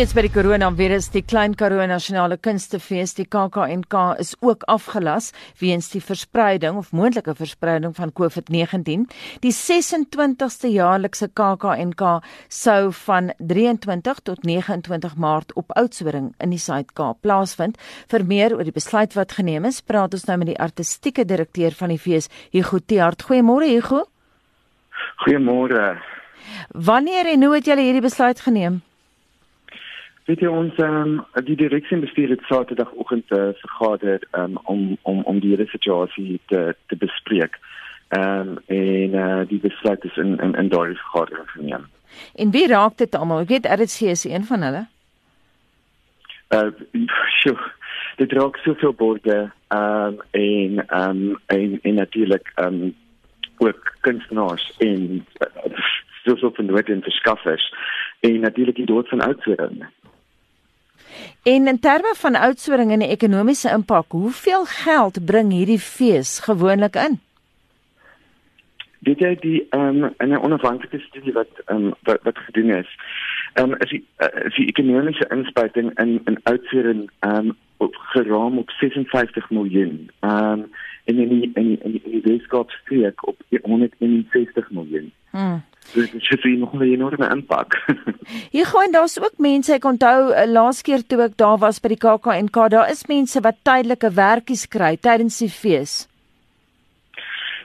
Steeds by die koronavirus, die Klein Karoo Nasionale Kunstefees, die KAKNK is ook afgelas weens die verspreiding of moontlike verspreiding van COVID-19. Die 26ste jaarlikse KAKNK sou van 23 tot 29 Maart op Oudtshoorn in die Suid-Kaap plaasvind. Vir meer oor die besluit wat geneem is, praat ons nou met die artistieke direkteur van die fees, Hugo Tiart. Goeiemôre Hugo. Goeiemôre. Wanneer en hoe het julle hierdie besluit geneem? Weet jy ons um, die direksie bestuur het Saterdagoggend uh, vergader um, om om om die hele situasie te te bespreek. Ehm um, en uh, die besluit is in in, in daardie vergadering geneem. En wie raak dit almal? Ek weet RC is een van hulle. Uh sjoe. Dit raak soveel borde ehm um, en ehm um, en en natuurlik ehm um, ook kunstenaars en uh, soveel wat in verskaffers en natuurlik die dood van oudsoorn. En in terme van oudsoring en die ekonomiese impak, hoeveel geld bring hierdie fees gewoonlik in? Dit jy die ehm um, 'n onafhanklike studie wat ehm um, wat, wat gedoen is. Ehm um, is die uh, is die ekonomiese inspuiting in in oudsoring ehm um, op geraam op 56 miljoen. Ehm um, en in die in die, in die, die Weskaapstreek op 161 miljoen. Hmm. Dit is vir nog 'n enorme impak. Hier gaan daar's ook mense, ek onthou uh, laas keer toe ek daar was by die KAKNK, daar is mense wat tydelike werkies kry tydens die fees.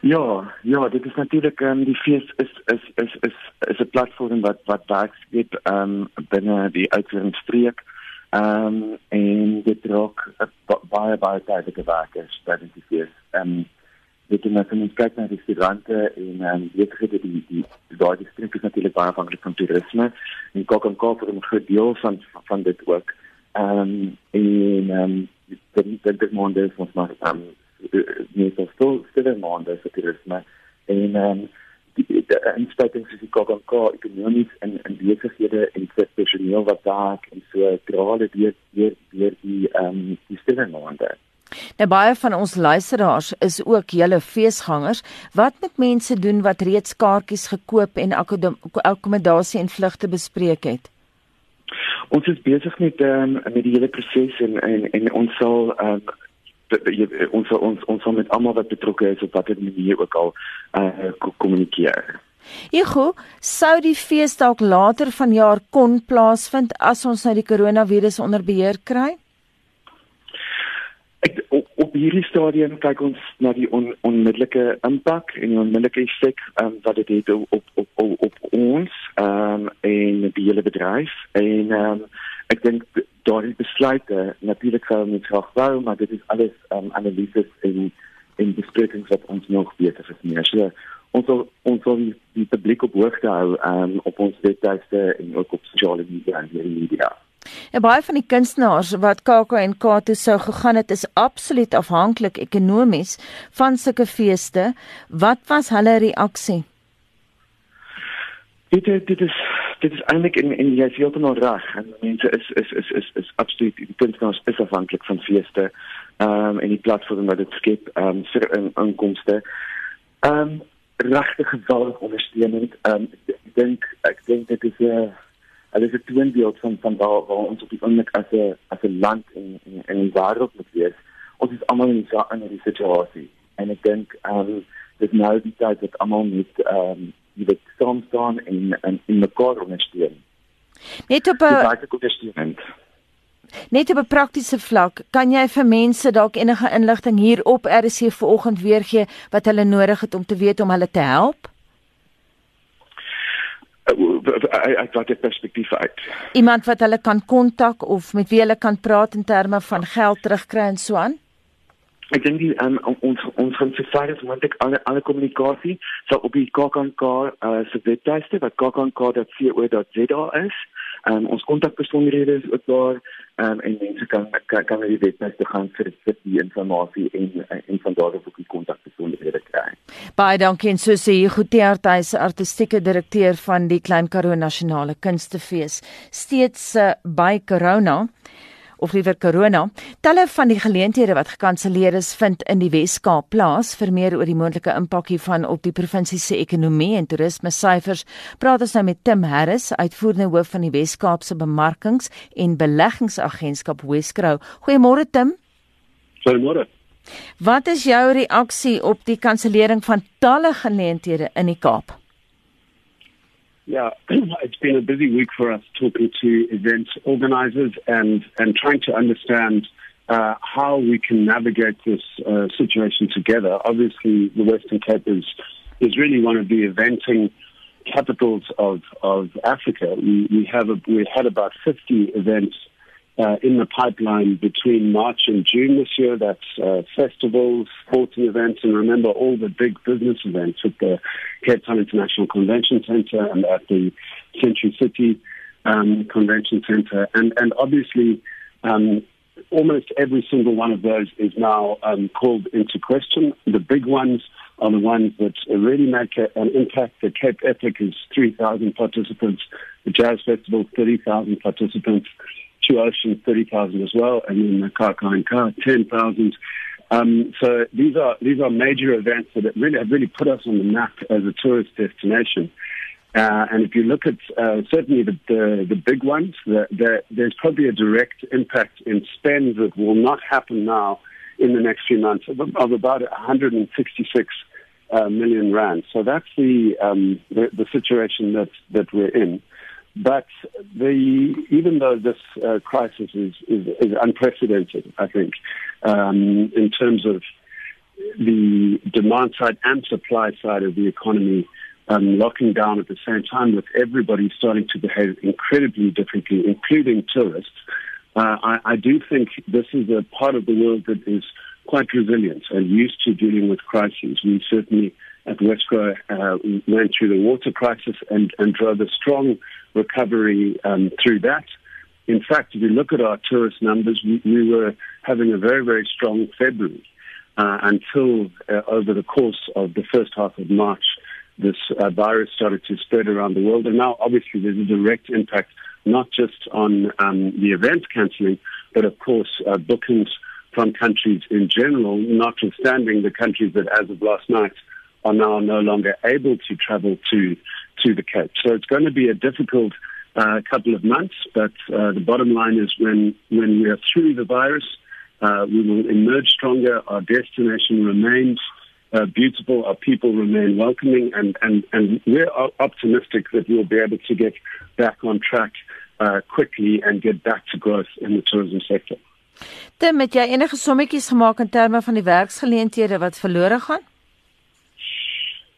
Ja, ja, dit is natuurlik um, die fees is is is is is 'n platform wat wat werk skep ehm um, binne die uitvoeringsstreek. Ehm um, en dit raak baie baie tydelike werkers tydens die fees. Ehm um, dit is net 'n kyk na die restaurante en ehm um, weet jy die die daai distrik is natuurlik baie afhanklik van toerisme en kok en koop vir 'n groot deel van van dit ook. Ehm um, en ehm um, dit dit dit monde is ons maar ehm nie so stil stil monde vir toerisme en ehm um, die inspuitings is die kok en koop ekonomies en en besighede en vir personeel wat daar en so drale die die die ehm um, die stil monde. Nou baie van ons luisteraars is ook julle feesgangers. Wat moet mense doen wat reeds kaartjies gekoop en akkommodasie en vlugte bespreek het? Ons is besig met um, met die hele proses en, en en ons sal um, ons ons ons sal met almal wat betrokke is op watter manier ook al uh, kommunikeer. Ego, sou die fees dalk later vanjaar kon plaasvind as ons nou die koronavirus onder beheer kry? Hierdie stadium kyk ons na die on, onmiddellike impak en die onmiddellike effek um, wat dit het op op op, op, ons um, en die hele bedryf. En um, ek dink daardie besluite natuurlik gaan ons graag wou maar dit is alles um, analises en en besprekings wat ons nog beter is meer so ons sal ons sal die, die publiek op hoogte hou um, op ons webtuiste en ook op sosiale media en die media En baie van die kunstenaars wat KAK&K toe sou gegaan het, is absoluut afhanklik ekonomies van sulke feeste. Wat was hulle reaksie? Dit dit is dit is eintlik in in jy sien dan reg en mense is is is is is absoluut die kunstenaars is afhanklik van feeste. Ehm um, en die platform wat dit skep ehm um, vir in, inkomste. Ehm um, regtig geweldig ondersteunend. Ehm um, ek dink ek dink dit is 'n uh, hulle is 'n toonbeeld van van waar waar ons op die oomblik as 'n as 'n land en en in die wêreld moet wees. Ons is almal in so 'n hierdie situasie. En ek dink ehm um, dis nou die tyd dat almal moet ehm um, jy weet saam staan en en in mekaar ondersteun. Net op 'n Net op 'n praktiese vlak, kan jy vir mense dalk enige inligting hier op RC vanoggend weer gee wat hulle nodig het om te weet om hulle te help? Uit wat die perspektief uit. Iemand wat hulle kan kontak of met wie hulle kan praat in terme van geld terugkry en so aan? Ek dink die um, ons ons gaan se fire want ek alle alle kommunikasie sal op die KAKNK uh, se webtuiste wat kaknk.co.za is. Um, ons kontakbesonderhede is ook daar um, en mense kan kan, kan die webtuiste gaan vir vir die inligting en en van daar af ook die kontakbesonderhede kry. Baie dankie. En so sê Goetearthuis artistieke direkteur van die Klein Karoo Nasionale Kunstefees. Steeds uh, by Corona of liewer corona. Talle van die geleenthede wat gekanselleer is, vind in die Wes-Kaap plaas. Vir meer oor die moontlike impak hiervan op die provinsie se ekonomie en toerisme syfers, praat ons nou met Tim Harris, uitvoerende hoof van die Wes-Kaapse Bemarkings en Beleggingsagentskap Wesgrow. Goeiemôre Tim. Goeiemôre. Wat is jou reaksie op die kansellering van talle geleenthede in die Kaap? Yeah, it's been a busy week for us talking to event organizers and, and trying to understand uh, how we can navigate this uh, situation together. Obviously, the Western Cape is, is really one of the eventing capitals of, of Africa. We, we, have a, we had about 50 events uh, in the pipeline between March and June this year. That's uh, festivals, sporting events, and remember all the big business events at the Cape Town International Convention Center and at the Century City um, Convention Center. And, and obviously, um, almost every single one of those is now um, called into question. The big ones are the ones that really make an impact. The Cape Epic is 3,000 participants. The Jazz Festival, 30,000 participants. Two Oceans, 30,000 as well, and then the Kaka and Ka, 10,000. Um, so these are these are major events that really have really put us on the map as a tourist destination. Uh, and if you look at uh, certainly the, the, the big ones, the, the, there's probably a direct impact in spend that will not happen now in the next few months of, of about 166 uh, million rand. So that's the, um, the, the situation that that we're in. But the, even though this uh, crisis is, is, is, unprecedented, I think, um, in terms of the demand side and supply side of the economy um, locking down at the same time, with everybody starting to behave incredibly differently, including tourists, uh, I, I do think this is a part of the world that is quite resilient and used to dealing with crises. We certainly at Westgrow uh, went through the water crisis and, and drove a strong recovery um, through that. In fact, if you look at our tourist numbers, we, we were having a very, very strong February uh, until uh, over the course of the first half of March, this uh, virus started to spread around the world. And now, obviously, there's a direct impact not just on um, the event cancelling, but of course, uh, bookings from countries in general, notwithstanding the countries that, as of last night, are now no longer able to travel to to the Cape. So it's going to be a difficult uh, couple of months, but uh, the bottom line is when when we are through the virus, uh, we will emerge stronger. Our destination remains uh, beautiful. Our people remain welcoming, and and and we're optimistic that we'll be able to get back on track uh, quickly and get back to growth in the tourism sector. Dit met jy enige sommetjies gemaak in terme van die werksgeleenthede wat verlore gaan?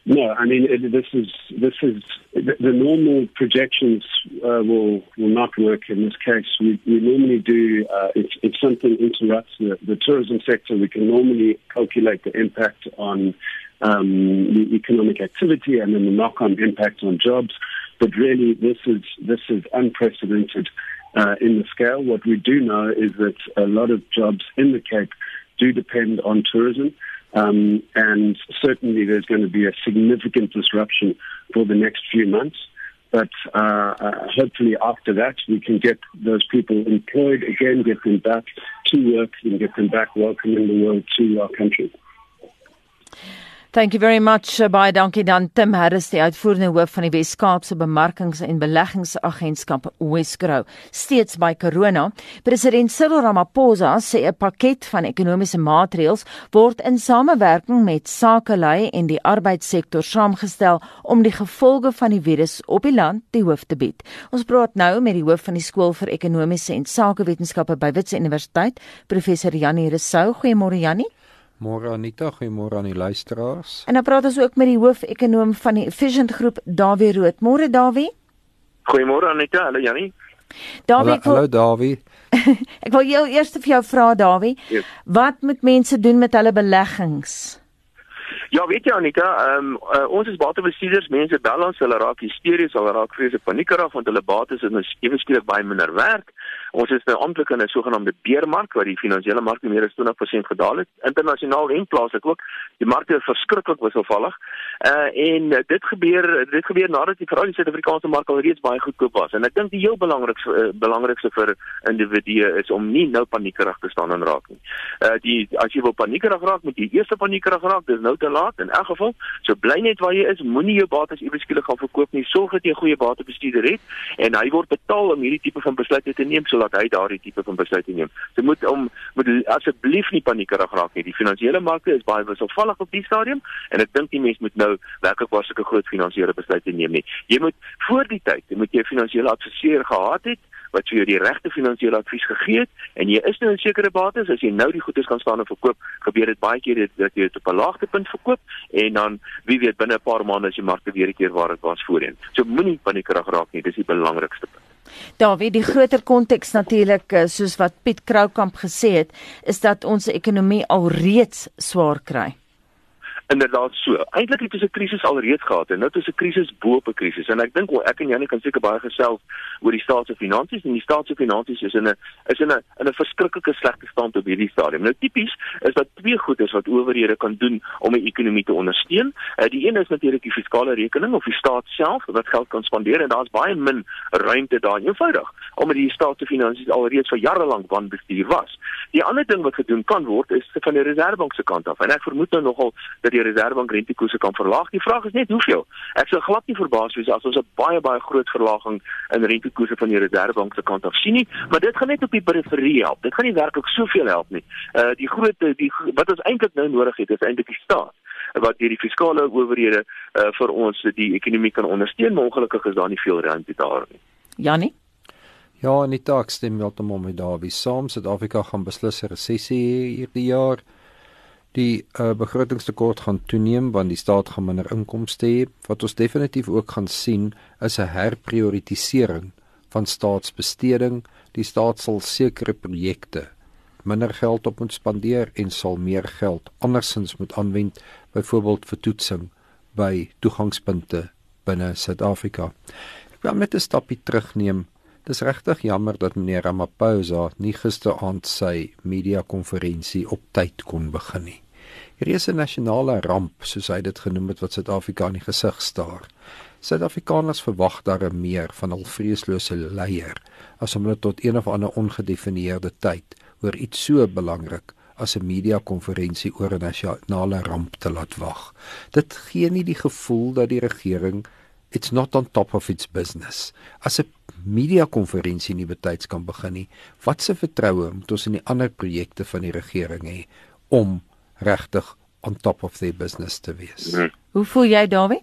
No, I mean it, this is this is the, the normal projections uh, will will not work in this case. We, we normally do uh, if, if something interrupts the, the tourism sector, we can normally calculate the impact on um, the economic activity and then the knock-on impact on jobs. But really, this is this is unprecedented uh, in the scale. What we do know is that a lot of jobs in the Cape do depend on tourism. Um, and certainly there's going to be a significant disruption for the next few months. But uh, uh, hopefully after that, we can get those people employed again, get them back to work, and get them back welcoming the world to our country. Thank you very much uh, baie dankie dan Tim Harris die uitvoerende hoof van die Wes-Kaapse Bemarkings- en Beleggingsagentskap Wesgrow steeds by Corona. President Cyril Ramaphosa sê 'n pakket van ekonomiese maatreëls word in samewerking met sakelei en die arbeidssektor saamgestel om die gevolge van die virus op die land die hoof te bied. Ons praat nou met die hoof van die skool vir ekonomiese en sakewetenskappe by Wits Universiteit, professor Janie Resou. Goeiemôre Janie. Môre Anita, goeiemôre aan die luisteraars. En dan praat ons ook met die hoofekonoom van die Efficient Groep, Dawie Rood. Môre Dawie. Goeiemôre Anita, hallo Jannie. Dawie, hallo, hallo Dawie. ek wil jou eers vir jou vra Dawie, yes. wat moet mense doen met hulle beleggings? Ja, weet jy Anita, um, uh, ons is batebestuurders, mense bel ons, hulle raak hysteries, hulle raak vrees en paniek raak want hulle bates is nou ewe skielik baie minder werk. Ons is nou amptelik in 'n sogenaamde beermark waar die finansiële markte meer as 20% gedaal het, internasionaal en plaaslik ook. Die markte is verskriklik wisselvallig. Uh en dit gebeur dit gebeur nadat die veral die Suid-Afrikaanse mark alreeds baie goedkoop was. En ek dink die heel belangrikste uh, belangrikste vir individue is om nie nou paniekerig te staan en raak nie. Uh die as jy wil paniekerig raak, moet jy eers paniekerig raak. Dis nou te laat in elk geval. So bly net waar jy is. Moenie jou bates iewers skielik gaan verkoop nie. Sorg dat jy 'n goeie batebestuurder het en hy word betaal om hierdie tipe van besluite te neem sodat hy daardie tipe van besluite neem. So moet om moet asseblief nie paniekerig raak nie. Die finansiële markte is baie wisselvallig op die stadium en ek dink die mens moet nou werklik waar sulke groot finansiële besluite neem nie. Jy moet voor die tyd, jy moet jy 'n finansiële adviseur gehad het wat vir jou die regte finansiële advies gegee het en jy is nou in sekere bates as jy nou die goederes kan staan en verkoop, gebeur dit baie keer dat, dat jy dit op 'n laagtepunt verkoop en dan wie weet binne 'n paar maande as die markte weer 'n keer waar dit was voorheen. So moenie paniekerig raak nie, dis die belangrikste punt. Dawie, die groter konteks natuurlik eh, soos wat Piet Kroukamp gesê het, is dat ons ekonomie alreeds swaar kry inderdaad so. Eintlik het ons 'n krisis alreeds gehad en nou ons 'n krisis bo op 'n krisis en ek dink wel ek en Janie kan seker baie gesels oor die staat se finansies en die staat se finansies is in 'n is in 'n in 'n verskriklike slegte stand op hierdie stadium. Nou tipies is dat twee goedes wat owerhede kan doen om 'n ekonomie te ondersteun. Uh, die een is natuurlik die fiskale rekening of die staat self wat geld kan spandeer en daar's baie min ruimte daar eenvoudig omdat die staat se finansies alreeds vir jare lank wanbestuur was. Die ander ding wat gedoen kan word is van die reservebank se kant af en ek vermoed nou nogal dat die reservebank rentekoerse kan verlaag. Die vraag is net hoeveel. Ek sou glad nie verbaas wees as ons 'n baie baie groot verlaging in rentekoerse van die reservebank se kant af sien nie, maar dit gaan net op die periferie help. Dit gaan nie werklik soveel help nie. Uh die groot die wat ons eintlik nou nodig het is eintlik die staat wat hierdie fiskale owerhede uh vir ons die ekonomie kan ondersteun, maar ongelukkig is daar nie veel ruimte daar nie. Janie Ja, en die taak stem wel te mom met Dawie. Saam Suid-Afrika gaan beslis 'n resessie hierdie jaar. Die uh, begrotingstekort gaan toeneem want die staat gaan minder inkomste hê. Wat ons definitief ook gaan sien is 'n herprioritisering van staatsbesteding. Die staat sal sekere projekte minder geld op moet spandeer en sal meer geld andersins moet aanwend, byvoorbeeld vir toetsing by toegangspunte binne Suid-Afrika. Ek wil net 'n stapie terugneem. Dis regtig jammer dat meneer Ramaphosa nie gisteraand sy media konferensie op tyd kon begin nie. Hierdie is 'n nasionale ramp, soos hy dit genoem het wat Suid-Afrika in die gesig staar. Suid-Afrikaners verwag daar meer van 'n vreeslose leier as om hulle tot een of ander ongedefinieerde tyd oor iets so belangrik as 'n media konferensie oor 'n nasionale ramp te laat wag. Dit gee nie die gevoel dat die regering it's not on top of its business. As 'n media konferensie nie betyds kan begin nie, wat se vertroue moet ons in die ander projekte van die regering hê om regtig on top of their business te wees? Hmm. Hoe voel jy, Dawie?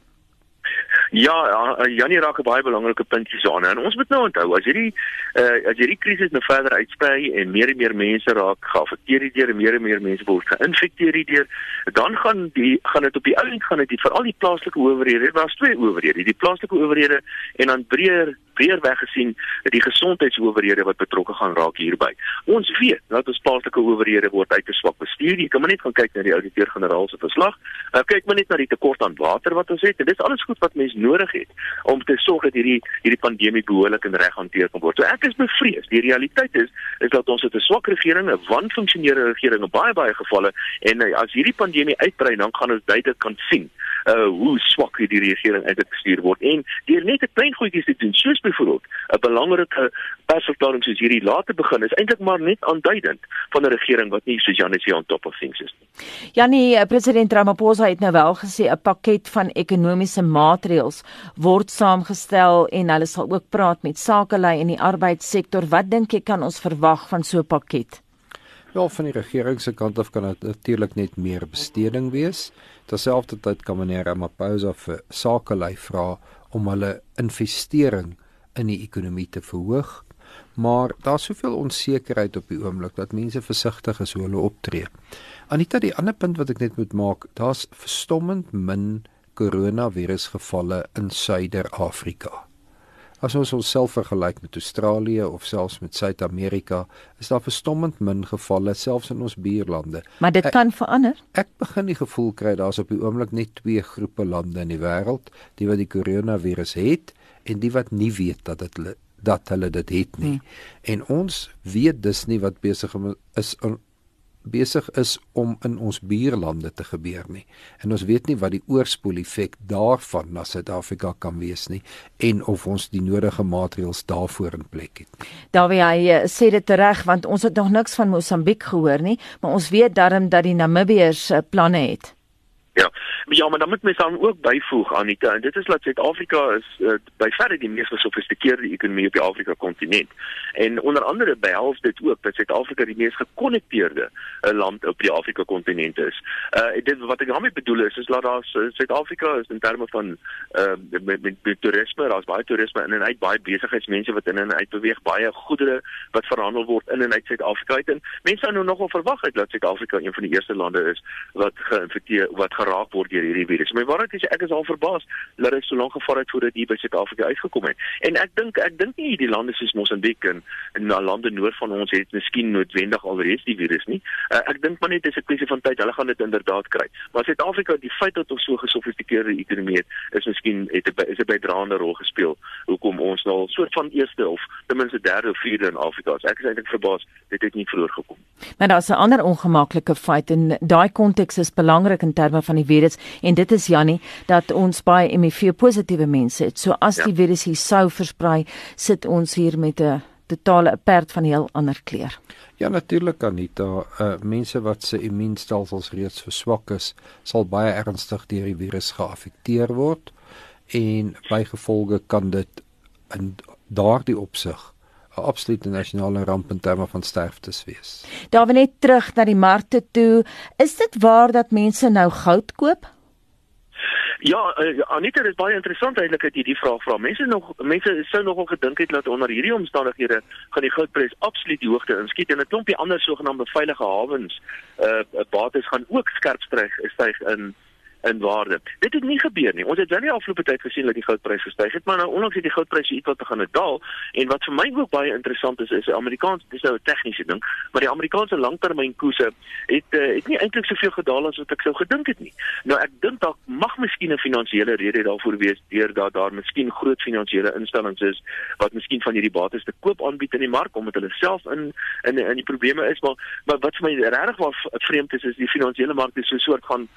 Ja, uh, Janie raak 'n baie belangrike punt hier aan. En ons moet nou onthou as hierdie uh, as hierdie krisis nou verder uitsprei en meer en meer mense raak geaffekteer deur meer en meer mense word geïnfekteer deur, dan gaan die gaan dit op die ou end gaan dit vir al die plaaslike owerhede, daar's twee owerhede, die plaaslike owerhede en dan breër weer weggesien die gesondheidsowerhede wat betrokke gaan raak hierby. Ons weet dat ons plaaslike owerhede word uit te swak bestuur. Jy kan maar net gaan kyk na die ouditeur-generaal se verslag. Uh, kyk maar net na die tekort aan water wat ons het. En dis alles goed wat mense nodig het om te sorg dat hierdie hierdie pandemie behoorlik en reg hanteer kan word. So ek is bevrees. Die realiteit is is dat ons 'n swak regering, 'n wanfunksionerende regering in baie baie gevalle en uh, as hierdie pandemie uitbrei, dan gaan ons duidelik kan sien uh hoe swak die regering eintlik bestuur word en deur net 'n klein goedjies te doen soos byvoorbeeld 'n belangrike persverklaring soos hierdie laat te begin is eintlik maar net aanduidend van 'n regering wat nie soos Janie sê on top of things is nie. Janie, eh, president Ramaphosa het nou wel gesê 'n pakket van ekonomiese maatreëls word saamgestel en hulle sal ook praat met sakelei in die arbeidssektor. Wat dink jy kan ons verwag van so 'n pakket? Wel van die regering se kant af kan dit natuurlik net meer besteding wees. Terselfdertyd kan meneer Ramaphosa vir sakelei vra om hulle investering in die ekonomie te verhoog. Maar daar's soveel onsekerheid op die oomblik dat mense versigtig is hoe hulle optree. Anita, die ander punt wat ek net moet maak, daar's verstommend min koronavirusgevalle in Suider-Afrika. As ons onsself vergelyk met Australië of selfs met Suid-Amerika, is daar verstommend min gevalle selfs in ons buurlande. Maar dit ek, kan verander. Ek begin die gevoel kry daar's op die oomblik net twee groepe lande in die wêreld, die wat die koronavirus het en die wat nie weet dat dit dat hulle dit het nie. Hmm. En ons weet dus nie wat besig is besig is om in ons buurlande te gebeur nie. En ons weet nie wat die oorspoel effek daarvan na Suid-Afrika kan wees nie en of ons die nodige maatreëls daarvoor in plek het. Daarby hy uh, sê dit reg want ons het nog niks van Mosambiek gehoor nie, maar ons weet darm dat die Namibiërs uh, planne het. Ja. Ja, maar dan moet mens dan ook byvoeg Anita en dit is dat Suid-Afrika is uh, by verre die mees gesofistikeerde ekonomie op die Afrika kontinent. En onder andere behels dit ook dat Suid-Afrika die mees gekonnekteerde uh, land op die Afrika kontinent is. Uh dit wat ek daarmee bedoel is is dat daar Suid-Afrika is in terme van uh met, met, met toerisme, daar's baie toerisme in en uit baie besigheidsmense wat in en uit beweeg, baie goedere wat verhandel word in en uit Suid-Afrika. En mense sou nou nogal verwag het dat Suid-Afrika een van die eerste lande is wat geïnfekteer wat geraak word deur hierdie virus. My waarheid is ek is al verbaas dat dit so lank gevaar het voordat hier by Suid-Afrika uitgekom het. En ek dink ek dink nie die lande soos Mosambiek en en lande noord van ons het miskien noodwendig alreeds die virus nie. Uh, ek dink maar net dis 'n kwessie van tyd. Hulle gaan dit inderdaad kry. Maar Suid-Afrika, die feit dat ons so gesofistikeerde ekonomie het, is miskien het 'n is 'n bydraende rol gespeel hoekom ons nou 'n soort van eerste of ten minste derde of vierde in Afrika is. Ek is eintlik verbaas dit het nie vroeër gekom. Maar daar's 'n ander ongemaklike feit en daai konteks is belangrik in terme van die virus en dit is Jannie dat ons baie HIV positiewe mense het. So as ja. die virus hier sou versprei, sit ons hier met 'n totale perd van heel ander kleur. Ja natuurlik Anita, uh, mense wat se immuunstelsels reeds verswak is, sal baie ernstig deur die virus geaffekteer word en bygevolge kan dit in daardie opsig 'n absolute nasionale ramp in terme van sterftes wees. Daar wil net terug na die markte toe. Is dit waar dat mense nou goud koop? Ja, uh, Anita, dit is baie interessant eintlik dat jy die vraag vra. Mense nog mense sou nogal gedink het dat onder hierdie omstandighede gaan die goudprys absoluut die hoogte inskiet en 'n klompie ander sogenaamde veilige hawens uh bates gaan ook skerp styg styg in in waarde. Dit het nie gebeur nie. Ons het dan nie afgelope tyd gesien dat die goudpryse gestyg het, maar nou onlangs het die goudpryse ietwat begin daal en wat vir my ook baie interessant is is Amerikaans dis nou 'n tegniese ding, maar die Amerikaanse langtermynkoerse het uh, het nie eintlik soveel gedaal as wat ek sou gedink het nie. Nou ek dink dalk mag miskien 'n finansiële rede daarvoor wees deur dat daar miskien groot finansiële instellings is wat miskien van hierdie bates te koop aanbied in die mark omdat hulle self in in in die probleme is, maar maar wat vir my regtig waar vreemd is is die finansiële mark is so 'n soort van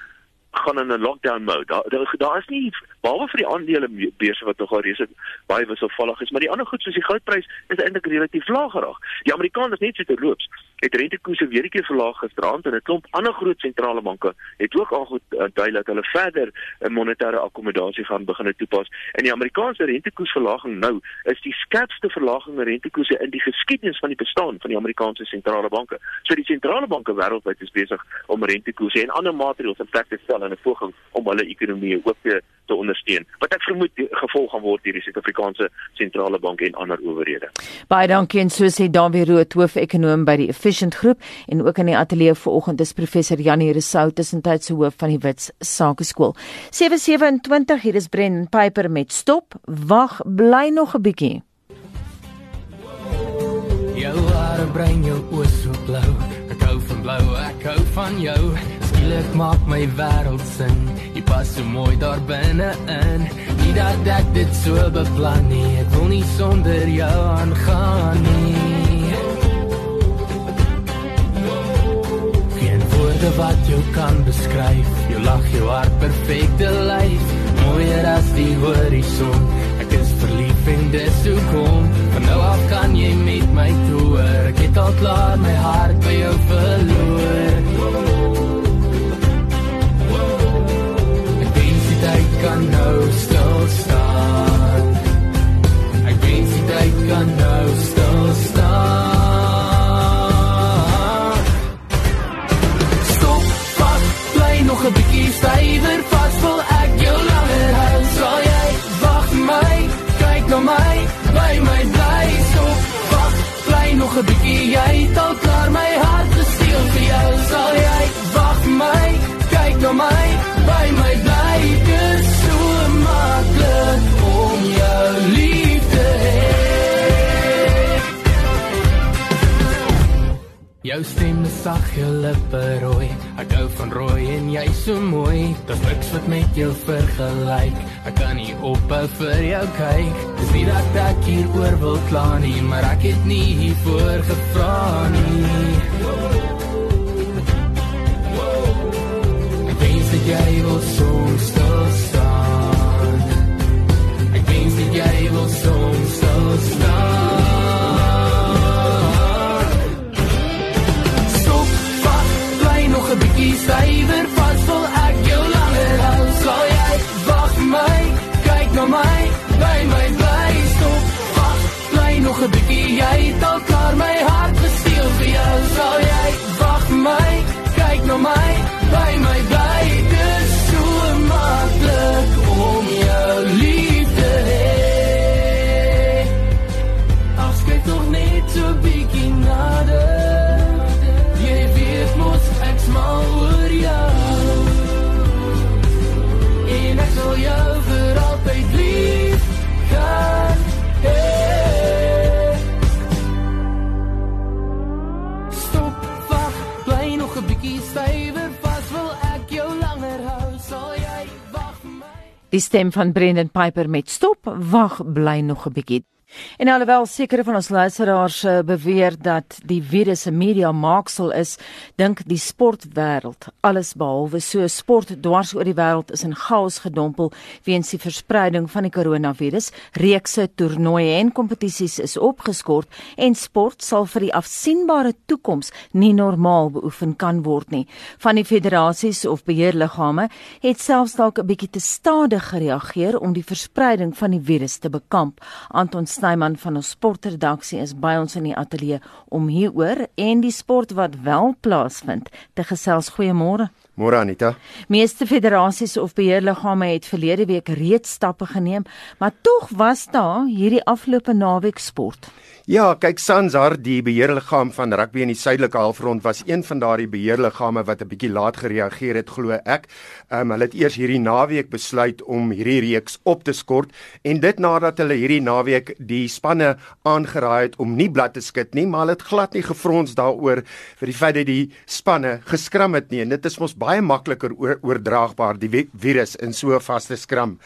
gaan in 'n lockdown mode. Daar daar, is nie behalwe vir die aandele beurse wat nogal reeds baie wisselvallig is, maar die ander goed soos die goudprys is eintlik relatief laag geraak. Die Amerikaners net so te loops. Het rentekoerse weer 'n keer verlaag gisteraand en 'n klomp ander groot sentrale banke het ook al goed uh, dui dat hulle verder 'n monetêre akkommodasie gaan begin toepas. En die Amerikaanse rentekoersverlaging nou is die skerpste verlaging in rentekoerse in die geskiedenis van die bestaan van die Amerikaanse sentrale banke. So die sentrale banke wêreldwyd is besig om rentekoerse en ander maatreëls in plek te stel in 'n poging om hulle ekonomie ook te te ondersteun. Wat ek vermoed gevolg gaan word deur die Suid-Afrikaanse sentrale bank en ander owerhede. Baie dankie en so sê Dawie Rood, hoof-ekonoom by die Efficient Groep en ook in die ateljee vanoggend is professor Janie Resou tussentyd se hoof van die Wits Sakeskool. 727 hier is Bren Piper met stop. Wag, bly nog 'n bietjie. Jou hare bring jou oë so blou. Ek hou van blou, ek hou van jou. Skielik maak my wêreld sin. Jy pas so mooi daar binne in. Nie dat ek dit so beplan nie. Ek wil nie sonder jou aangaan nie. Geen woorde wat jou kan beskryf. Jou lag, jou hart, perfekte lyf. Mooier as die horison. Ek is verlief en dis hoe kom. Van nou af kan jy met my toer. Ek het al klaar my hart by jou verloor. Kan nou stil staan. Ek weet die tyd kan nou stil staan. Stop, pas, bly nog 'n bietjie stywer vas, wil ek jou langer hou. Sal jy wag my? Kyk na my, bly my bly stop, wag, bly nog 'n bietjie. Jy het al klaar my hart gesteel vir jou. Sal jy wag my? Kyk na my, bly my bly om Jou stem is sag, jou lippe rooi. Ek hou van rooi en jy so mooi. Daar's niks wat met jou vergelyk. Ek kan nie ophou vir jou kyk. Dis nie dat ek hier oor wil kla nie, maar ek het nie hiervoor gevra nie. Ek wens dat jy wil soms stil staan. Ek wens dat jy wil soms stil staan. Bietjie stywer vas, wil ek jou langer hou. Sal jy wag my, kyk na my, by my bly stop, wag, bly nog 'n bietjie, jy het al klaar my hart gesteel vir jou. Sal jy wag my, kyk na my, by my Die stem van Brendan Piper met stop, wag, bly nog 'n bietjie. En alhoewel sekere van ons luisteraars eh, beweer dat die virus 'n media maaksel is, dink die sportwêreld alles behalwe so sport dwars oor die wêreld is in chaos gedompel weens die verspreiding van die koronavirus. Reekse toernooie en kompetisies is opgeskort en sport sal vir die afsienbare toekoms nie normaal beoefen kan word nie. Van die federasies of beheerliggame het selfs dalk 'n bietjie te stadig gereageer om die verspreiding van die virus te bekamp. Anton Snyman van ons sportredaksie is by ons in die ateljee om hieroor en die sport wat wel plaasvind te gesels. Goeiemôre. Môre Anita. Meeste federasies of beheerliggame het verlede week reeds stappe geneem, maar tog was daar hierdie afgelope naweek sport. Ja, kyk Sansar, die beheerliggaam van rugby in die suidelike halfrond was een van daardie beheerliggame wat 'n bietjie laat gereageer het, glo ek. Ehm um, hulle het eers hierdie naweek besluit om hierdie reeks op te skort en dit nadat hulle hierdie naweek die spanne aangeraai het om nie blad te skud nie, maar hulle het glad nie gefrons daaroor vir die feit dat die spanne geskram het nie. En dit is mos baie makliker oor, oordraagbaar die virus in so 'n vaste skram.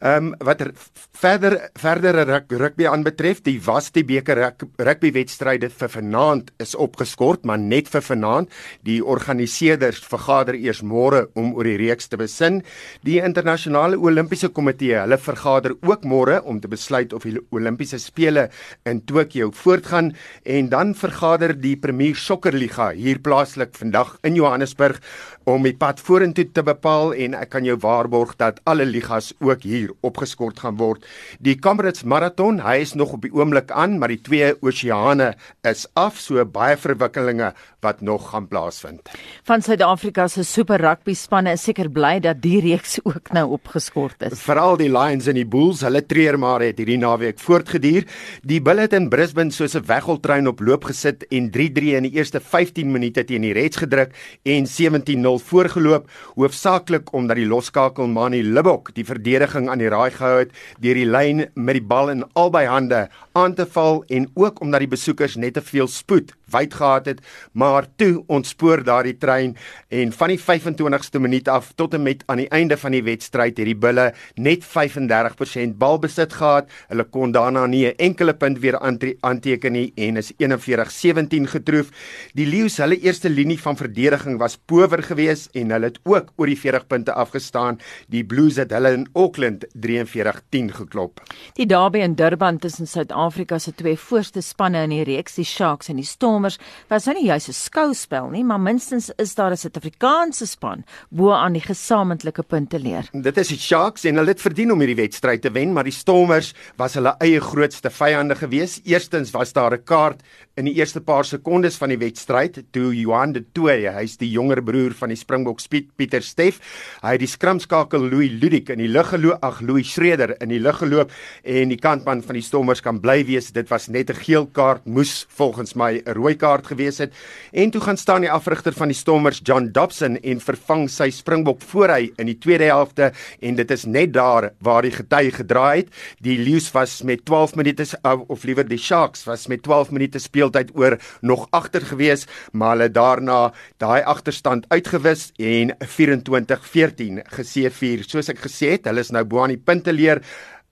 Ehm um, wat er, verder verdere rug, rugby aanbetref, die was die beker rugby wedstryde vir vanaand is opgeskort, maar net vir vanaand. Die organiseerders vergader eers môre om oor die reeks te besin. Die internasionale Olimpiese Komitee, hulle vergader ook môre om te besluit of die Olimpiese spele in Tokio voortgaan en dan vergader die Premier Sokkerliga hier plaaslik vandag in Johannesburg om die pad vorentoe te bepaal en ek kan jou waarborg dat alle ligas ook hier opgeskort gaan word. Die Comrades Marathon, hy is nog op die oomblik aan, maar die twee oseane is af, so baie verwikkelinge wat nog gaan plaasvind. Van Suid-Afrika se Super Rugby spanne is seker bly dat die reeks ook nou opgeskort is. Veral die Lions en die Bulls, hulle treur maar het hierdie naweek voortgeduur. Die Bulls het in Brisbane soos 'n weggeltrein op loop gesit en 3-3 in die eerste 15 minute teen die Reds gedruk en 17-0 voorgeloop, hoofsaaklik omdat die loskakel Mani Libok die verdediging aan die raai gehou het deur die lyn met die bal in albei hande aan te val en ook omdat die besoekers net te veel spoed wyd gehad het, maar toe ontspoor daardie trein en van die 25ste minuut af tot en met aan die einde van die wedstryd het die Bulle net 35% balbesit gehad. Hulle kon daarna nie 'n enkele punt weer aanteken nie en is 41-17 getroof. Die Lions, hulle eerste linie van verdediging was power geweest en hulle het ook oor die 40 punte afgestaan. Die Blues het hulle in Auckland 43-10 geklop. Die derby in Durban tussen Suid-Afrika se twee voorste spanne in die reeks, die Sharks en die Stormers, was nou nie juis 'n skouspel nie, maar minstens is daar 'n Suid-Afrikaanse span bo aan die gesamentlike punte leer. Dit is die Sharks en hulle het verdien om hierdie wedstryd te wen, maar die Stormers was hulle eie grootste vyande gewees. Eerstens was daar 'n kaart in die eerste paar sekondes van die wedstryd toe Johan de Tooy, hy's die jonger broer van die Springbok Piet Pieter Steff, hy het die skramskakel Louis Ludik in die lug geloop, ag Louis Schreder in die lug geloop en die kantman van die Stormers kan bly wees, dit was net 'n geel kaart, moes volgens my 'n rooi kaart gewees het. En toe gaan staan die afrigter van die Stormers, John Dobson, en vervang sy Springbok voor hy in die tweede helfte en dit is net daar waar die gety gedraai het. Die Lions was met 12 minute of liewer die Sharks was met 12 minute speeltyd oor nog agter gewees, maar hulle daarna daai agterstand uitgewis en 24-14 geseëvier. Soos ek gesê het, hulle is nou bo aan die punte leer.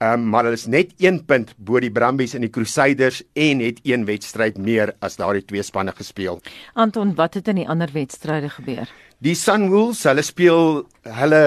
Um, maar hulle is net 1 punt bo die Brumbies en die Crusaders en het een wedstryd meer as daardie twee spanne gespeel. Anton, wat het in die ander wedstryde gebeur? Die Sunwolves, hulle speel hulle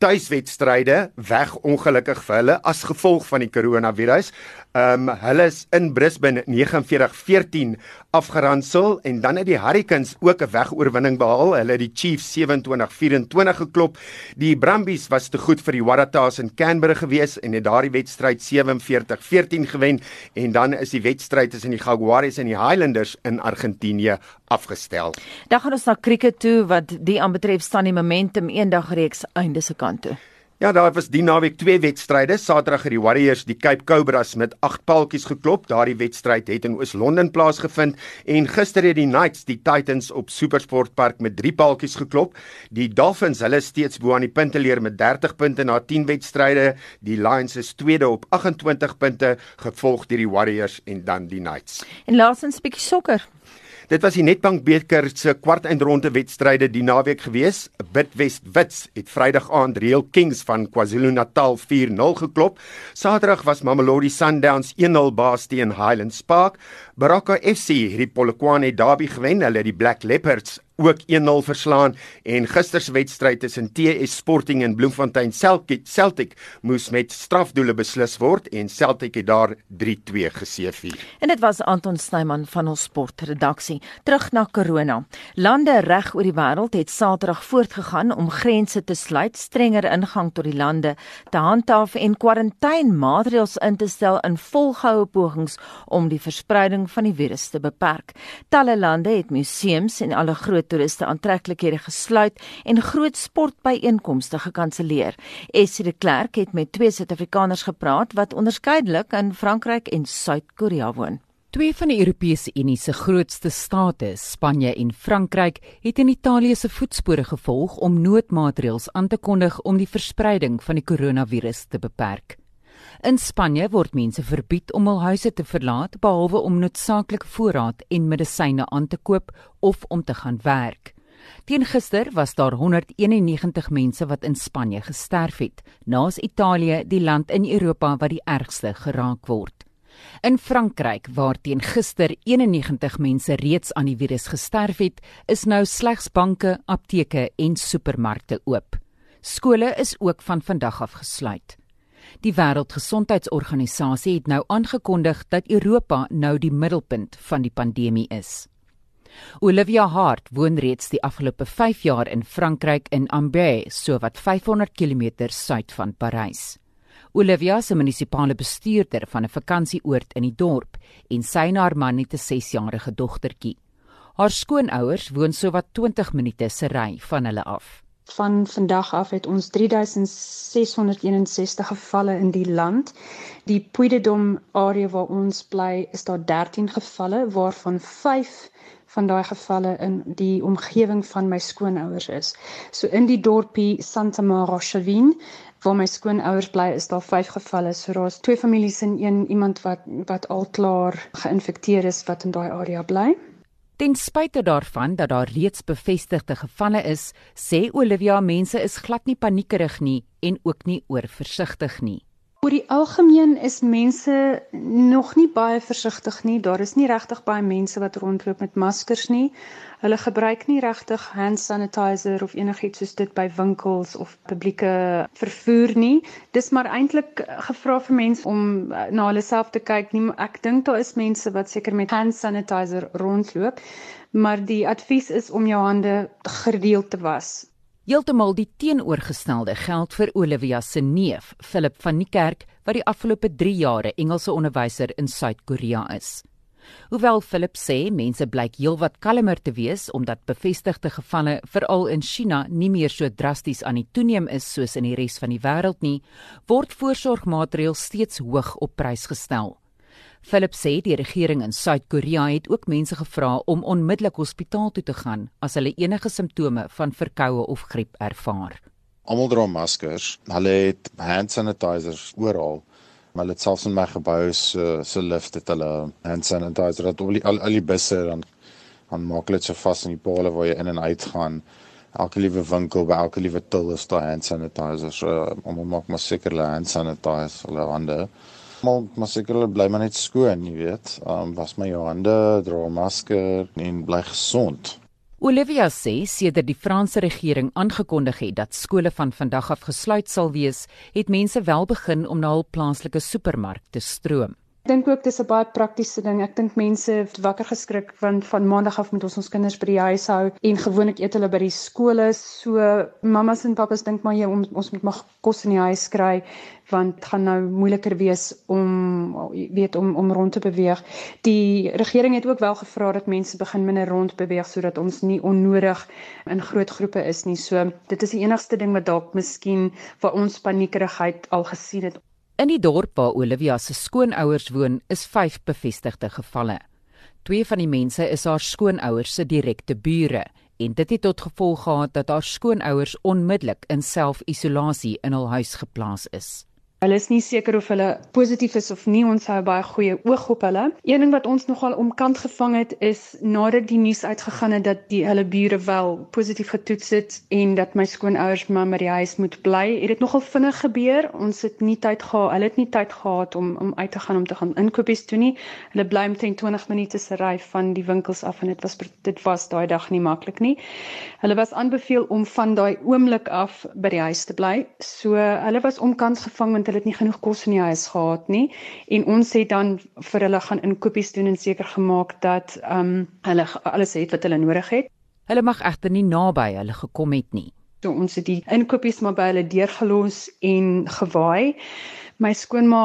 tuiswedstryde weg ongelukkig vir hulle as gevolg van die koronavirus. Ehm um, hulle is in Brisbane 49-14 afgeransel en dan het die Hurricanes ook 'n wegoorwinning behaal. Hulle het die Chiefs 27-24 geklop. Die Brumbies was te goed vir die Waratahs in Canberra gewees en het daardie wedstryd 47-14 gewen en dan is die wedstryd tussen die Jaguars en die Highlanders in Argentinië afgestel. Dan gaan ons na cricket toe wat die aanbetref staan die momentum eendag reeks einde se kant toe. Ja, daar was die naweek twee wedstryde. Saterdag het die Warriors die Cape Cobras met 8 paaltjies geklop. Daardie wedstryd het in Oos-London plaasgevind en gister het die Knights die Titans op SuperSport Park met 3 paaltjies geklop. Die Dolphins, hulle steeds bo aan die punte leer met 30 punte na 10 wedstryde. Die Lions is tweede op 28 punte, gevolg deur die Warriors en dan die Knights. En laasens 'n bietjie sokker. Dit was die Nedbank beker se kwartfinale wedstryde die naweek gewees. Bidwest Wits het Vrydag aand Real Kings van KwaZulu-Natal 4-0 geklop. Saterdag was Mamelodi Sundowns 1-0 baas teen Highlands Park. Baraka FC het die Polokwane Derby gewen. Hulle het die Black Leopards ook 1-0 verslaan en gister se wedstryd tussen TS Sporting en Bloemfontein Celtic Celtic moes met strafdoele beslis word en Celtic het daar 3-2 geseëvier. En dit was Anton Snyman van ons sportredaksie. Terug na corona. Lande reg oor die wêreld het Saterdag voortgegaan om grense te sluit, strenger ingang tot die lande te handhaaf en kwarantynemaatreëls in te stel in volgehoue pogings om die verspreiding van die virus te beperk. Talle lande het museums en alle groot toeriste aantreklikhede gesluit en groot sportbyeenkomste gekanselleer. Essie de Klerk het met twee Suid-Afrikaners gepraat wat onderskeidelik in Frankryk en Suid-Korea woon. Twee van die Europese Unie se grootste state, Spanje en Frankryk, het in Italië se voetspore gevolg om noodmaatreëls aan te kondig om die verspreiding van die koronavirus te beperk. In Spanje word mense verbied om hul huise te verlaat behalwe om noodsaaklike voorraad en medisyne aan te koop of om te gaan werk. Teen gister was daar 191 mense wat in Spanje gesterf het, naas Italië die land in Europa wat die ergste geraak word. In Frankryk, waar teen gister 91 mense reeds aan die virus gesterf het, is nou slegs banke, apteke en supermarkte oop. Skole is ook van vandag af gesluit. Die Wêreldgesondheidsorganisasie het nou aangekondig dat Europa nou die middelpunt van die pandemie is. Olivia Hart woon reeds die afgelope 5 jaar in Frankryk in Ambert, so wat 500 km suid van Parys. Olivia se munisipale bestuurder van 'n vakansieoord in die dorp en sy en haar man het 'n 6-jarige dogtertjie. Haar skoonouers woon so wat 20 minute se ry van hulle af van vandag af het ons 3661 gevalle in die land. Die Puydedom area waar ons bly, is daar 13 gevalle waarvan 5 van daai gevalle in die omgewing van my skoonouers is. So in die dorpie Santa Maria waar my skoonouers bly, is daar 5 gevalle. So daar's twee families en een iemand wat wat al klaar geïnfekteer is wat in daai area bly. Ten spyte daarvan dat daar reeds bevestigde gevalle is, sê Olivia mense is glad nie paniekerig nie en ook nie oorversigtig nie. Oor die algemeen is mense nog nie baie versigtig nie. Daar is nie regtig baie mense wat rondloop met maskers nie. Hulle gebruik nie regtig hand sanitizer of enigiets soos dit by winkels of publieke vervoer nie. Dis maar eintlik gevra vir mense om eh, na hulle self te kyk. Nie, ek dink daar is mense wat seker met hand sanitizer rondloop, maar die advies is om jou hande gereeld te was. Heeltemal die teenoorgestelde geld vir Olivia se neef, Philip van die Kerk, wat die afgelope 3 jare Engelse onderwyser in Suid-Korea is. Hoewel Philip sê mense blyk heelwat kalmer te wees omdat bevestigde gevalle veral in China nie meer so drasties aan die toeneem is soos in die res van die wêreld nie, word voorsorgmaatreëls steeds hoog op prys gestel. Philip sê die regering in Suid-Korea het ook mense gevra om onmiddellik hospitaal toe te gaan as hulle enige simptome van verkoue of griep ervaar. Almal dra maskers. Hulle het hand sanitizers oral. Maar dit selfs in my gebou se se lift het hulle hand sanitizer dat al die, al, al die busse dan dan maak hulle dit so vas in die pale waar jy in en uit gaan elke liewe winkel by elke liewe til is daar hand sanitizer so om maak maar seker hulle hand sanitizer hulle hande maar maar seker hulle bly maar net skoon jy weet um, was my jou hande dra 'n masker en bly gesond Olivia sê sedert die Franse regering aangekondig het dat skole van vandag af gesluit sal wees, het mense wel begin om na hul plaaslike supermark te stroom. Ek dink ook dis 'n baie praktiese ding. Ek dink mense het wakker geskrik want van maandag af moet ons ons kinders by die huis hou en gewoonlik eet hulle by die skole. So mammas en pappas dink maar jy ons moet mag kos in die huis kry want gaan nou moeiliker wees om weet om om rond te beweeg. Die regering het ook wel gevra dat mense begin minder rond beweeg sodat ons nie onnodig in groot groepe is nie. So dit is die enigste ding wat dalk miskien vir ons paniekerigheid al gesien het. In die dorp waar Olivia se skoonouers woon, is 5 bevestigde gevalle. Twee van die mense is haar skoonouers se direkte bure en dit het tot gevolg gehad dat haar skoonouers onmiddellik in self-isolasie in hul huis geplaas is. Hulle is nie seker of hulle positief is of nie. Ons hou baie goeie oog op hulle. Een ding wat ons nogal omkant gevang het is nadat die nuus uitgegaan het dat die hulle bure wel positief getoets het en dat my skoonouers maar by die huis moet bly. Het dit nogal vinnig gebeur. Ons het nie tyd gehad. Hulle het nie tyd gehad om om uit te gaan om te gaan inkopies doen nie. Hulle bly omtrent 20 minute se ry van die winkels af en dit was dit was daai dag nie maklik nie. Hulle was aanbeveel om van daai oomblik af by die huis te bly. So hulle was omkant gevang want hulle het nie genoeg kos in die huis gehad nie en ons het dan vir hulle gaan inkopies doen en seker gemaak dat ehm um, hulle alles het wat hulle nodig het. Hulle mag egter nie naby hulle gekom het nie. So ons het die inkopies maar by hulle deurgelos en gewaai. My skoonma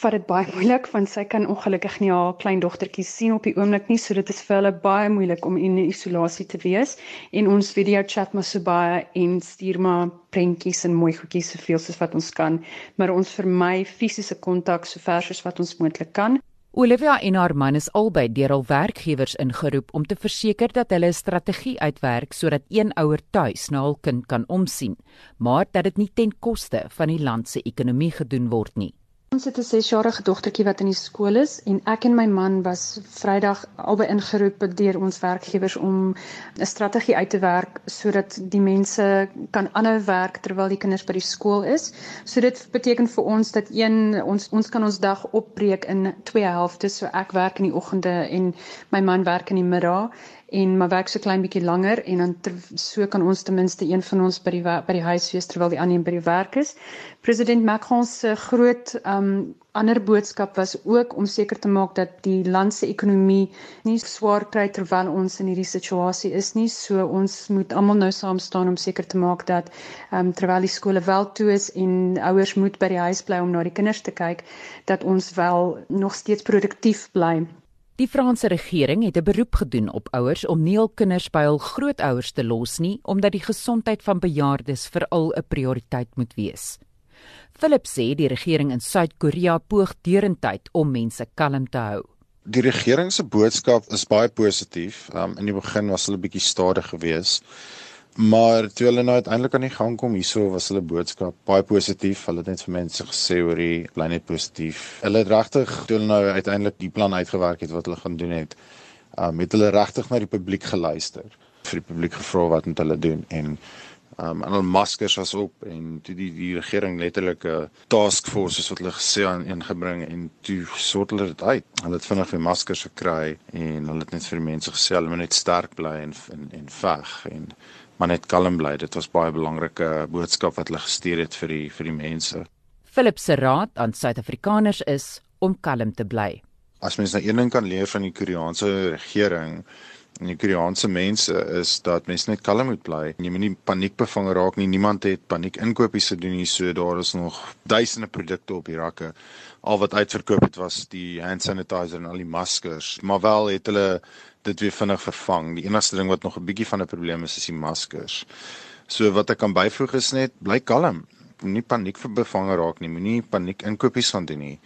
vat dit baie moeilik want sy kan ongelukkig nie haar kleindogtertjie sien op die oomblik nie, so dit is vir hulle baie moeilik om in isolasie te wees. En ons video chat maar so baie en stuur maar prentjies en mooi goedjies soveel soos wat ons kan, maar ons vermy fisiese kontak so ver soos wat ons moontlik kan. Olivia en haar man is albei deur hul werkgewers ingeroep om te verseker dat hulle 'n strategie uitwerk sodat een ouer tuis na hul kind kan omsien, maar dat dit nie ten koste van die land se ekonomie gedoen word nie. Ons het 'n 6-jarige dogtertjie wat in die skool is en ek en my man was Vrydag albei ingeroep deur ons werkgewers om 'n strategie uit te werk sodat die mense kan aanhou werk terwyl die kinders by die skool is. So dit beteken vir ons dat een ons ons kan ons dag opbreek in twee helftes. So ek werk in die oggende en my man werk in die middag en maar werk so klein bietjie langer en dan ter, so kan ons ten minste een van ons by die by die huis wees terwyl die ander by die werk is. President Macron se groot um ander boodskap was ook om seker te maak dat die land se ekonomie nie swaar kry terwyl ons in hierdie situasie is nie. So ons moet almal nou saam staan om seker te maak dat um terwyl die skole wel toe is en ouers moet by die huis bly om na die kinders te kyk, dat ons wel nog steeds produktief bly. Die Franse regering het 'n beroep gedoen op ouers om nie hul kinders by hul grootouers te los nie, omdat die gesondheid van bejaardes veral 'n prioriteit moet wees. Philip sê die regering in Suid-Korea poog derentyd om mense kalm te hou. Die regering se boodskap is baie positief. Um, in die begin was hulle bietjie stadig geweest. Maar toe hulle nou uiteindelik aan die gang kom hierso was hulle boodskap baie positief. Hulle het net vir mense gesê oor die bly net positief. Hulle het regtig toe hulle nou uiteindelik die plan uitgewerk het wat hulle gaan doen het, um het hulle regtig na die publiek geluister. Vir die publiek gevra wat moet hulle doen en um en hulle maskers was op en toe die die regering letterlik 'n task force soos wat hulle gesê aan ingebring en toe sort hulle dit uit. Hulle het vinnig weer maskers gekry en hulle het net vir die mense gesê hulle moet net sterk bly en en, en veg en maar net kalm bly. Dit was baie belangrike boodskap wat hulle gestuur het vir die vir die mense. Philip se raad aan Suid-Afrikaners is om kalm te bly. As mens nou een ding kan leer van die Koreaanse regering en die Koreaanse mense is dat mens net kalm moet bly. Jy moenie paniekbevange raak nie. Niemand het paniek inkopies gedoen nie. So daar is nog duisende produkte op die rakke. Al wat uitverkoop het was die hand sanitizer en al die maskers. Maar wel het hulle dit weer vinnig vervang. Die enigste ding wat nog 'n bietjie van 'n probleem is is die maskers. So wat ek kan byvoeg is net bly kalm. Moenie paniek vir bevange raak nie. Moenie paniek inkopies gaan doen nie.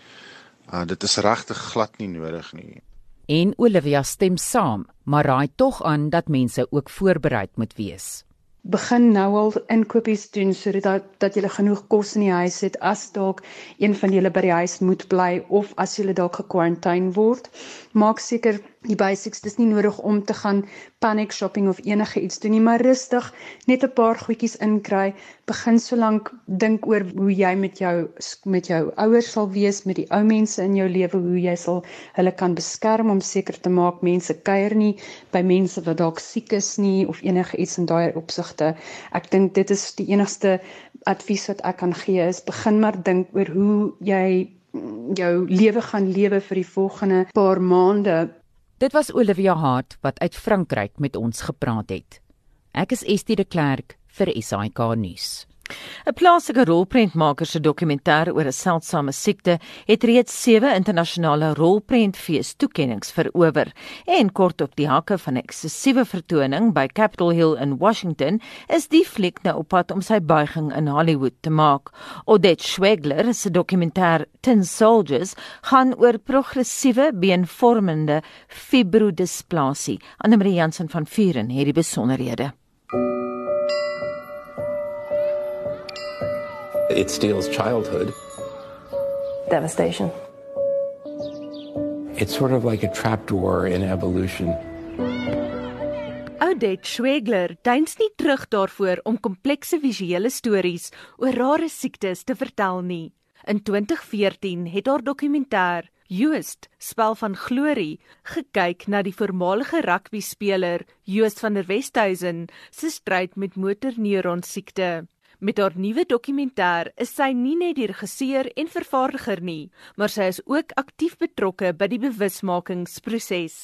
Uh dit is regtig glad nie nodig nie. En Olivia stem saam, maar raai tog aan dat mense ook voorbereid moet wees. Begin nou al inkopies doen sodat dat, dat jy genoeg kos in die huis het as dalk een van julle by die huis moet bly of as jy dalk gekwarantyne word. Maak seker die basics dis nie nodig om te gaan panic shopping of enige iets doen nie maar rustig net 'n paar goedjies inkry begin solank dink oor hoe jy met jou met jou ouers sal wees met die ou mense in jou lewe hoe jy sal hulle kan beskerm om seker te maak mense kuier nie by mense wat dalk siek is nie of enige iets in daai opsigte. Ek dink dit is die enigste advies wat ek kan gee is begin maar dink oor hoe jy jou lewe gaan lewe vir die volgende paar maande Dit was Olivia Hart wat uit Frankryk met ons gepraat het. Ek is Estie de Klerk vir SAK nuus. 'n Plaaslike rolprentmaker se dokumentêr oor 'n seldsame siekte het reeds 7 internasionale rolprentfees toekenninge verower en kort op die hakke van 'n eksklusiewe vertoning by Capitol Hill in Washington is die fliek nou op pad om sy buiging in Hollywood te maak. Odette Schwegler se dokumentêr Tin Soldiers gaan oor progressiewe beenvormende fibrodisplasie. Anne Marie Jansen van Vuren het die besonderhede. It steals childhood. Devastation. It's sort of like a trapdoor in evolution. Odette Schwegler duins nie terug daarvoor om komplekse visuele stories oor rare siektes te vertel nie. In 2014 het haar dokumentêr Joost, spel van glorie, gekyk na die voormalige rugbyspeler Joost van der Westhuizen se stryd met motorneuron siekte. Met haar nuwe dokumentêr is sy nie net die regisseur en vervaardiger nie, maar sy is ook aktief betrokke by die bewusmakingsproses.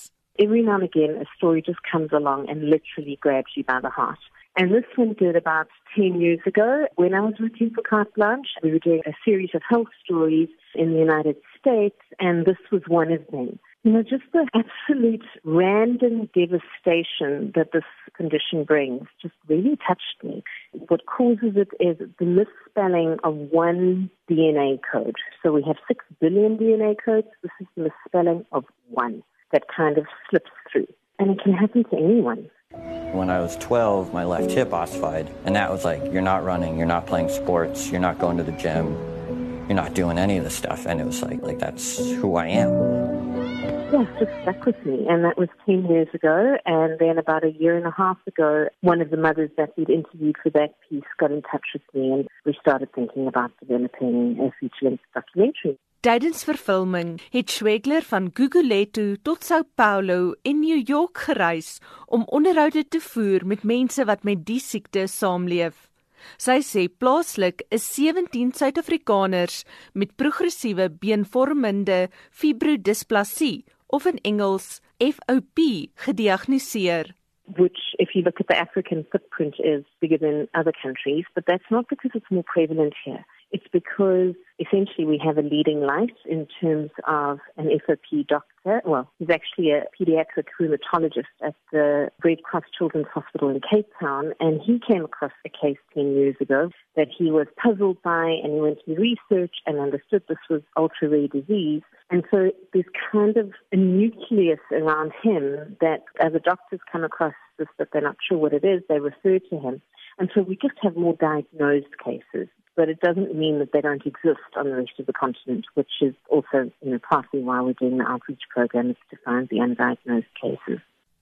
Every now and again a story just comes along and literally grabs you by the heart. And this one did about 10 years ago when I was working for Carte Blanche. We were doing a series of health stories in the United States, and this was one of them. You know, just the absolute random devastation that this condition brings just really touched me. What causes it is the misspelling of one DNA code. So we have six billion DNA codes. This is the misspelling of one that kind of slips through. And it can happen to anyone. When I was 12, my left hip ossified. And that was like, you're not running, you're not playing sports, you're not going to the gym, you're not doing any of this stuff. And it was like, like that's who I am. Yeah, just stuck with me. And that was 10 years ago. And then about a year and a half ago, one of the mothers that we'd interviewed for that piece got in touch with me and we started thinking about developing a feature-length documentary. Tydens vervulming het Schwegler van Guguletu tot São Paulo in New York gereis om onderhoude te voer met mense wat met die siekte saamleef. Sy sê plaaslik is 17 Suid-Afrikaners met progressiewe beenvormende fibrodisplasie of in Engels FOP gediagnoseer. Which, if you look at the African footprint, is bigger than other countries, but that's not because it's more prevalent here. It's because essentially we have a leading light in terms of an FOP doctor. Well, he's actually a pediatric rheumatologist at the Red Cross Children's Hospital in Cape Town, and he came across a case 10 years ago that he was puzzled by, and he went to research and understood this was ultra rare disease. And so there's kind of a nucleus around him that as the doctors come across this, that they're not sure what it is, they refer to him. And so we just have more diagnosed cases but it doesn't mean that they don't exist on the rest of the continent, which is also you know, partly why we're doing the outreach program is to find the undiagnosed cases.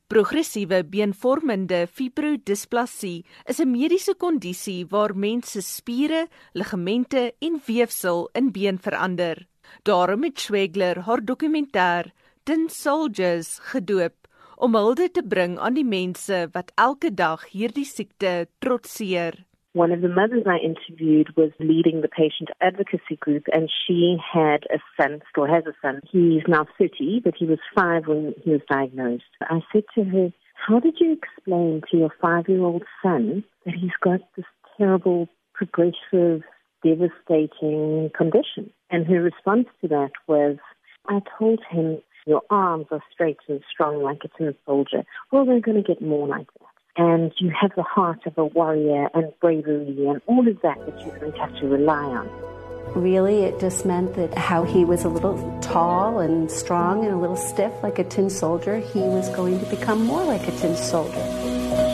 Progressiewe beenvormende fibrodisplasie is 'n mediese kondisie waar mense spiere, ligamente en weefsel in been verander. Daarom het Schwegler haar dokumentêr Tin Soldiers gedoop om hulde te bring aan die mense wat elke dag hierdie siekte trotseer. One of the mothers I interviewed was leading the patient advocacy group, and she had a son, still has a son. He's now 30, but he was five when he was diagnosed. I said to her, How did you explain to your five year old son that he's got this terrible, progressive, devastating condition? And her response to that was, I told him, Your arms are straight and strong like a tin soldier. Well, they're going to get more like that and you have the heart of a warrior and bravery and all of that that you're going to have to rely on. Really, it just meant that how he was a little tall and strong and a little stiff like a tin soldier, he was going to become more like a tin soldier.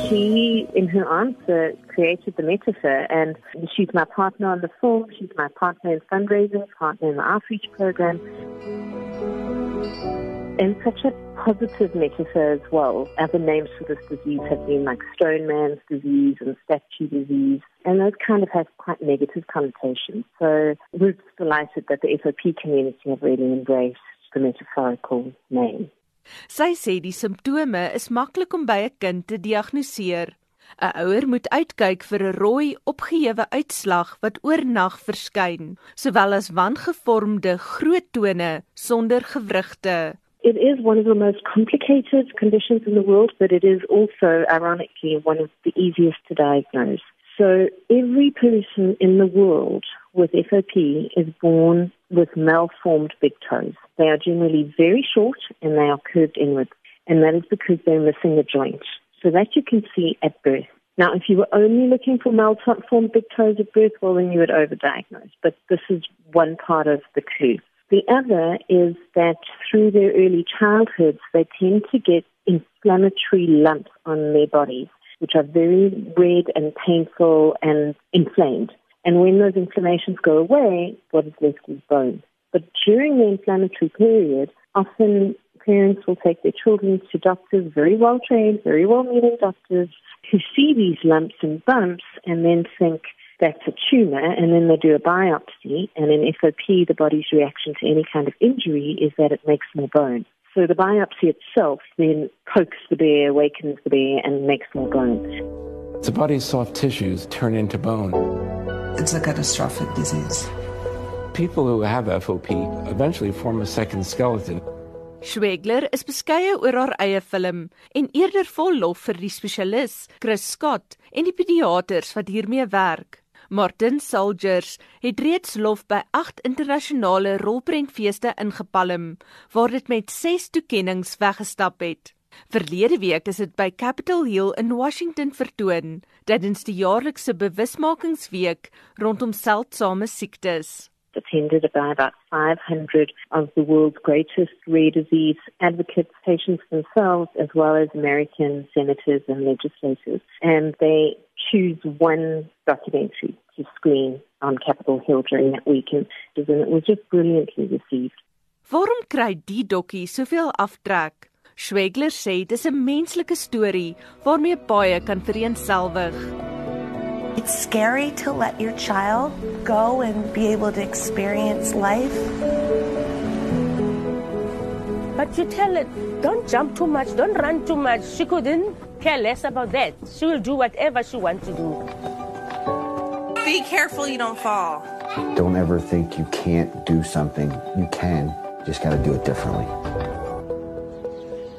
She, in her answer, created the metaphor, and she's my partner on the film, she's my partner in fundraising, partner in the outreach program. And such a positive metaphor as well. Other names for this disease have been like stone man's disease and statue disease, and those kind of have quite negative connotations. So we're delighted that the FOP community have really embraced the metaphorical name. Sy sê die simptome is maklik om by 'n kind te diagnoseer. 'n Ouer moet uitkyk vir 'n rooi opgehewe uitslag wat oornag verskyn, sowel as wangevormde groot tone sonder gewrigte. It is one of the most complicated conditions in the world, but it is also, ironically, one of the easiest to diagnose. So every person in the world with FOP is born with malformed big toes. They are generally very short and they are curved inwards, and that is because they're missing a joint. So that you can see at birth. Now, if you were only looking for malformed big toes at birth, well, then you would overdiagnose. But this is one part of the clue. The other is that through their early childhoods, they tend to get inflammatory lumps on their bodies, which are very red and painful and inflamed. And when those inflammations go away, what is left is bone. But during the inflammatory period, often parents will take their children to doctors, very well trained, very well meaning doctors, who see these lumps and bumps and then think, that's a tumor, and then they do a biopsy. And in FOP, the body's reaction to any kind of injury is that it makes more bone. So the biopsy itself then pokes the bear, awakens the bear, and makes more bone. The body's soft tissues turn into bone. It's a catastrophic disease. People who have FOP eventually form a second skeleton. Schwegler is beskeie oor haar eie film en eerder vol lof vir die spesialis, Chris Scott, en die pediaters wat hiermee werk. Martin Soldiers het reeds lof by 8 internasionale rolprentfeeste ingepalm waar dit met 6 toekenninge weggestap het. Verlede week is dit by Capitol Hill in Washington vertoon tydens die jaarlikse bewusmakingsweek rondom seldsame siektes. attended by about 500 of the world's greatest rare disease advocates, patients themselves, as well as American senators and legislators. And they choose one documentary to screen on Capitol Hill during that weekend. And it was just brilliantly received. Waarom kry die dokkie soveel aftrek? Schwegler sê dis 'n menslike storie waarmee baie kan vereenselwig. It's scary to let your child go and be able to experience life. But you tell it, don't jump too much, don't run too much. She couldn't care less about that. She will do whatever she wants to do. Be careful you don't fall. Don't ever think you can't do something. You can. You just got to do it differently.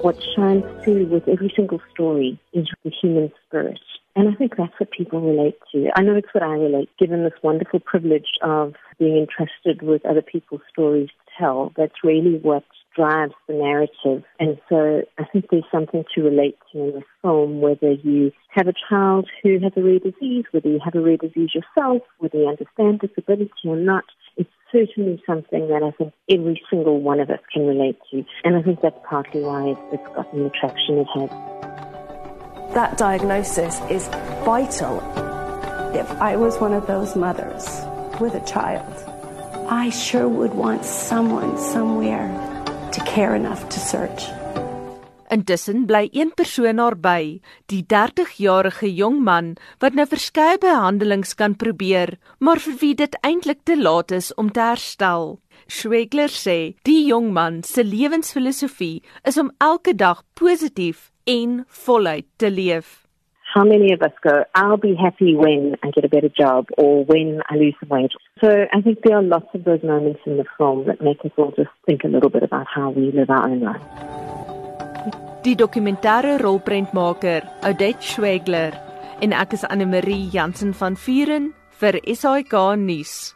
What shines through with every single story is the human spirit. And I think that's what people relate to. I know it's what I relate, given this wonderful privilege of being entrusted with other people's stories to tell. That's really what drives the narrative. And so I think there's something to relate to in the film, whether you have a child who has a rare disease, whether you have a rare disease yourself, whether you understand disability or not. It's certainly something that I think every single one of us can relate to. And I think that's partly why it's gotten the traction it has that diagnosis is vital. If I was one of those mothers with a child, I sure would want someone somewhere to care enough to search. Intussen bly een persoon naby, die 30-jarige jong man wat nou verskeie behandelings kan probeer, maar vir wie dit eintlik te laat is om te herstel. Schwegler sê, die jong man se lewensfilosofie is om elke dag positief en voluit te leef. How many of us go, I'll be happy when I get a better job or when I lose some weight? So I think there are lots of those moments in the film that make us all just think a little bit about how we live our own life. Die dokumentêre rolprentmaker, Odette Schwegler, en ek is Anne Marie Jansen van Vuren vir SAK nuus.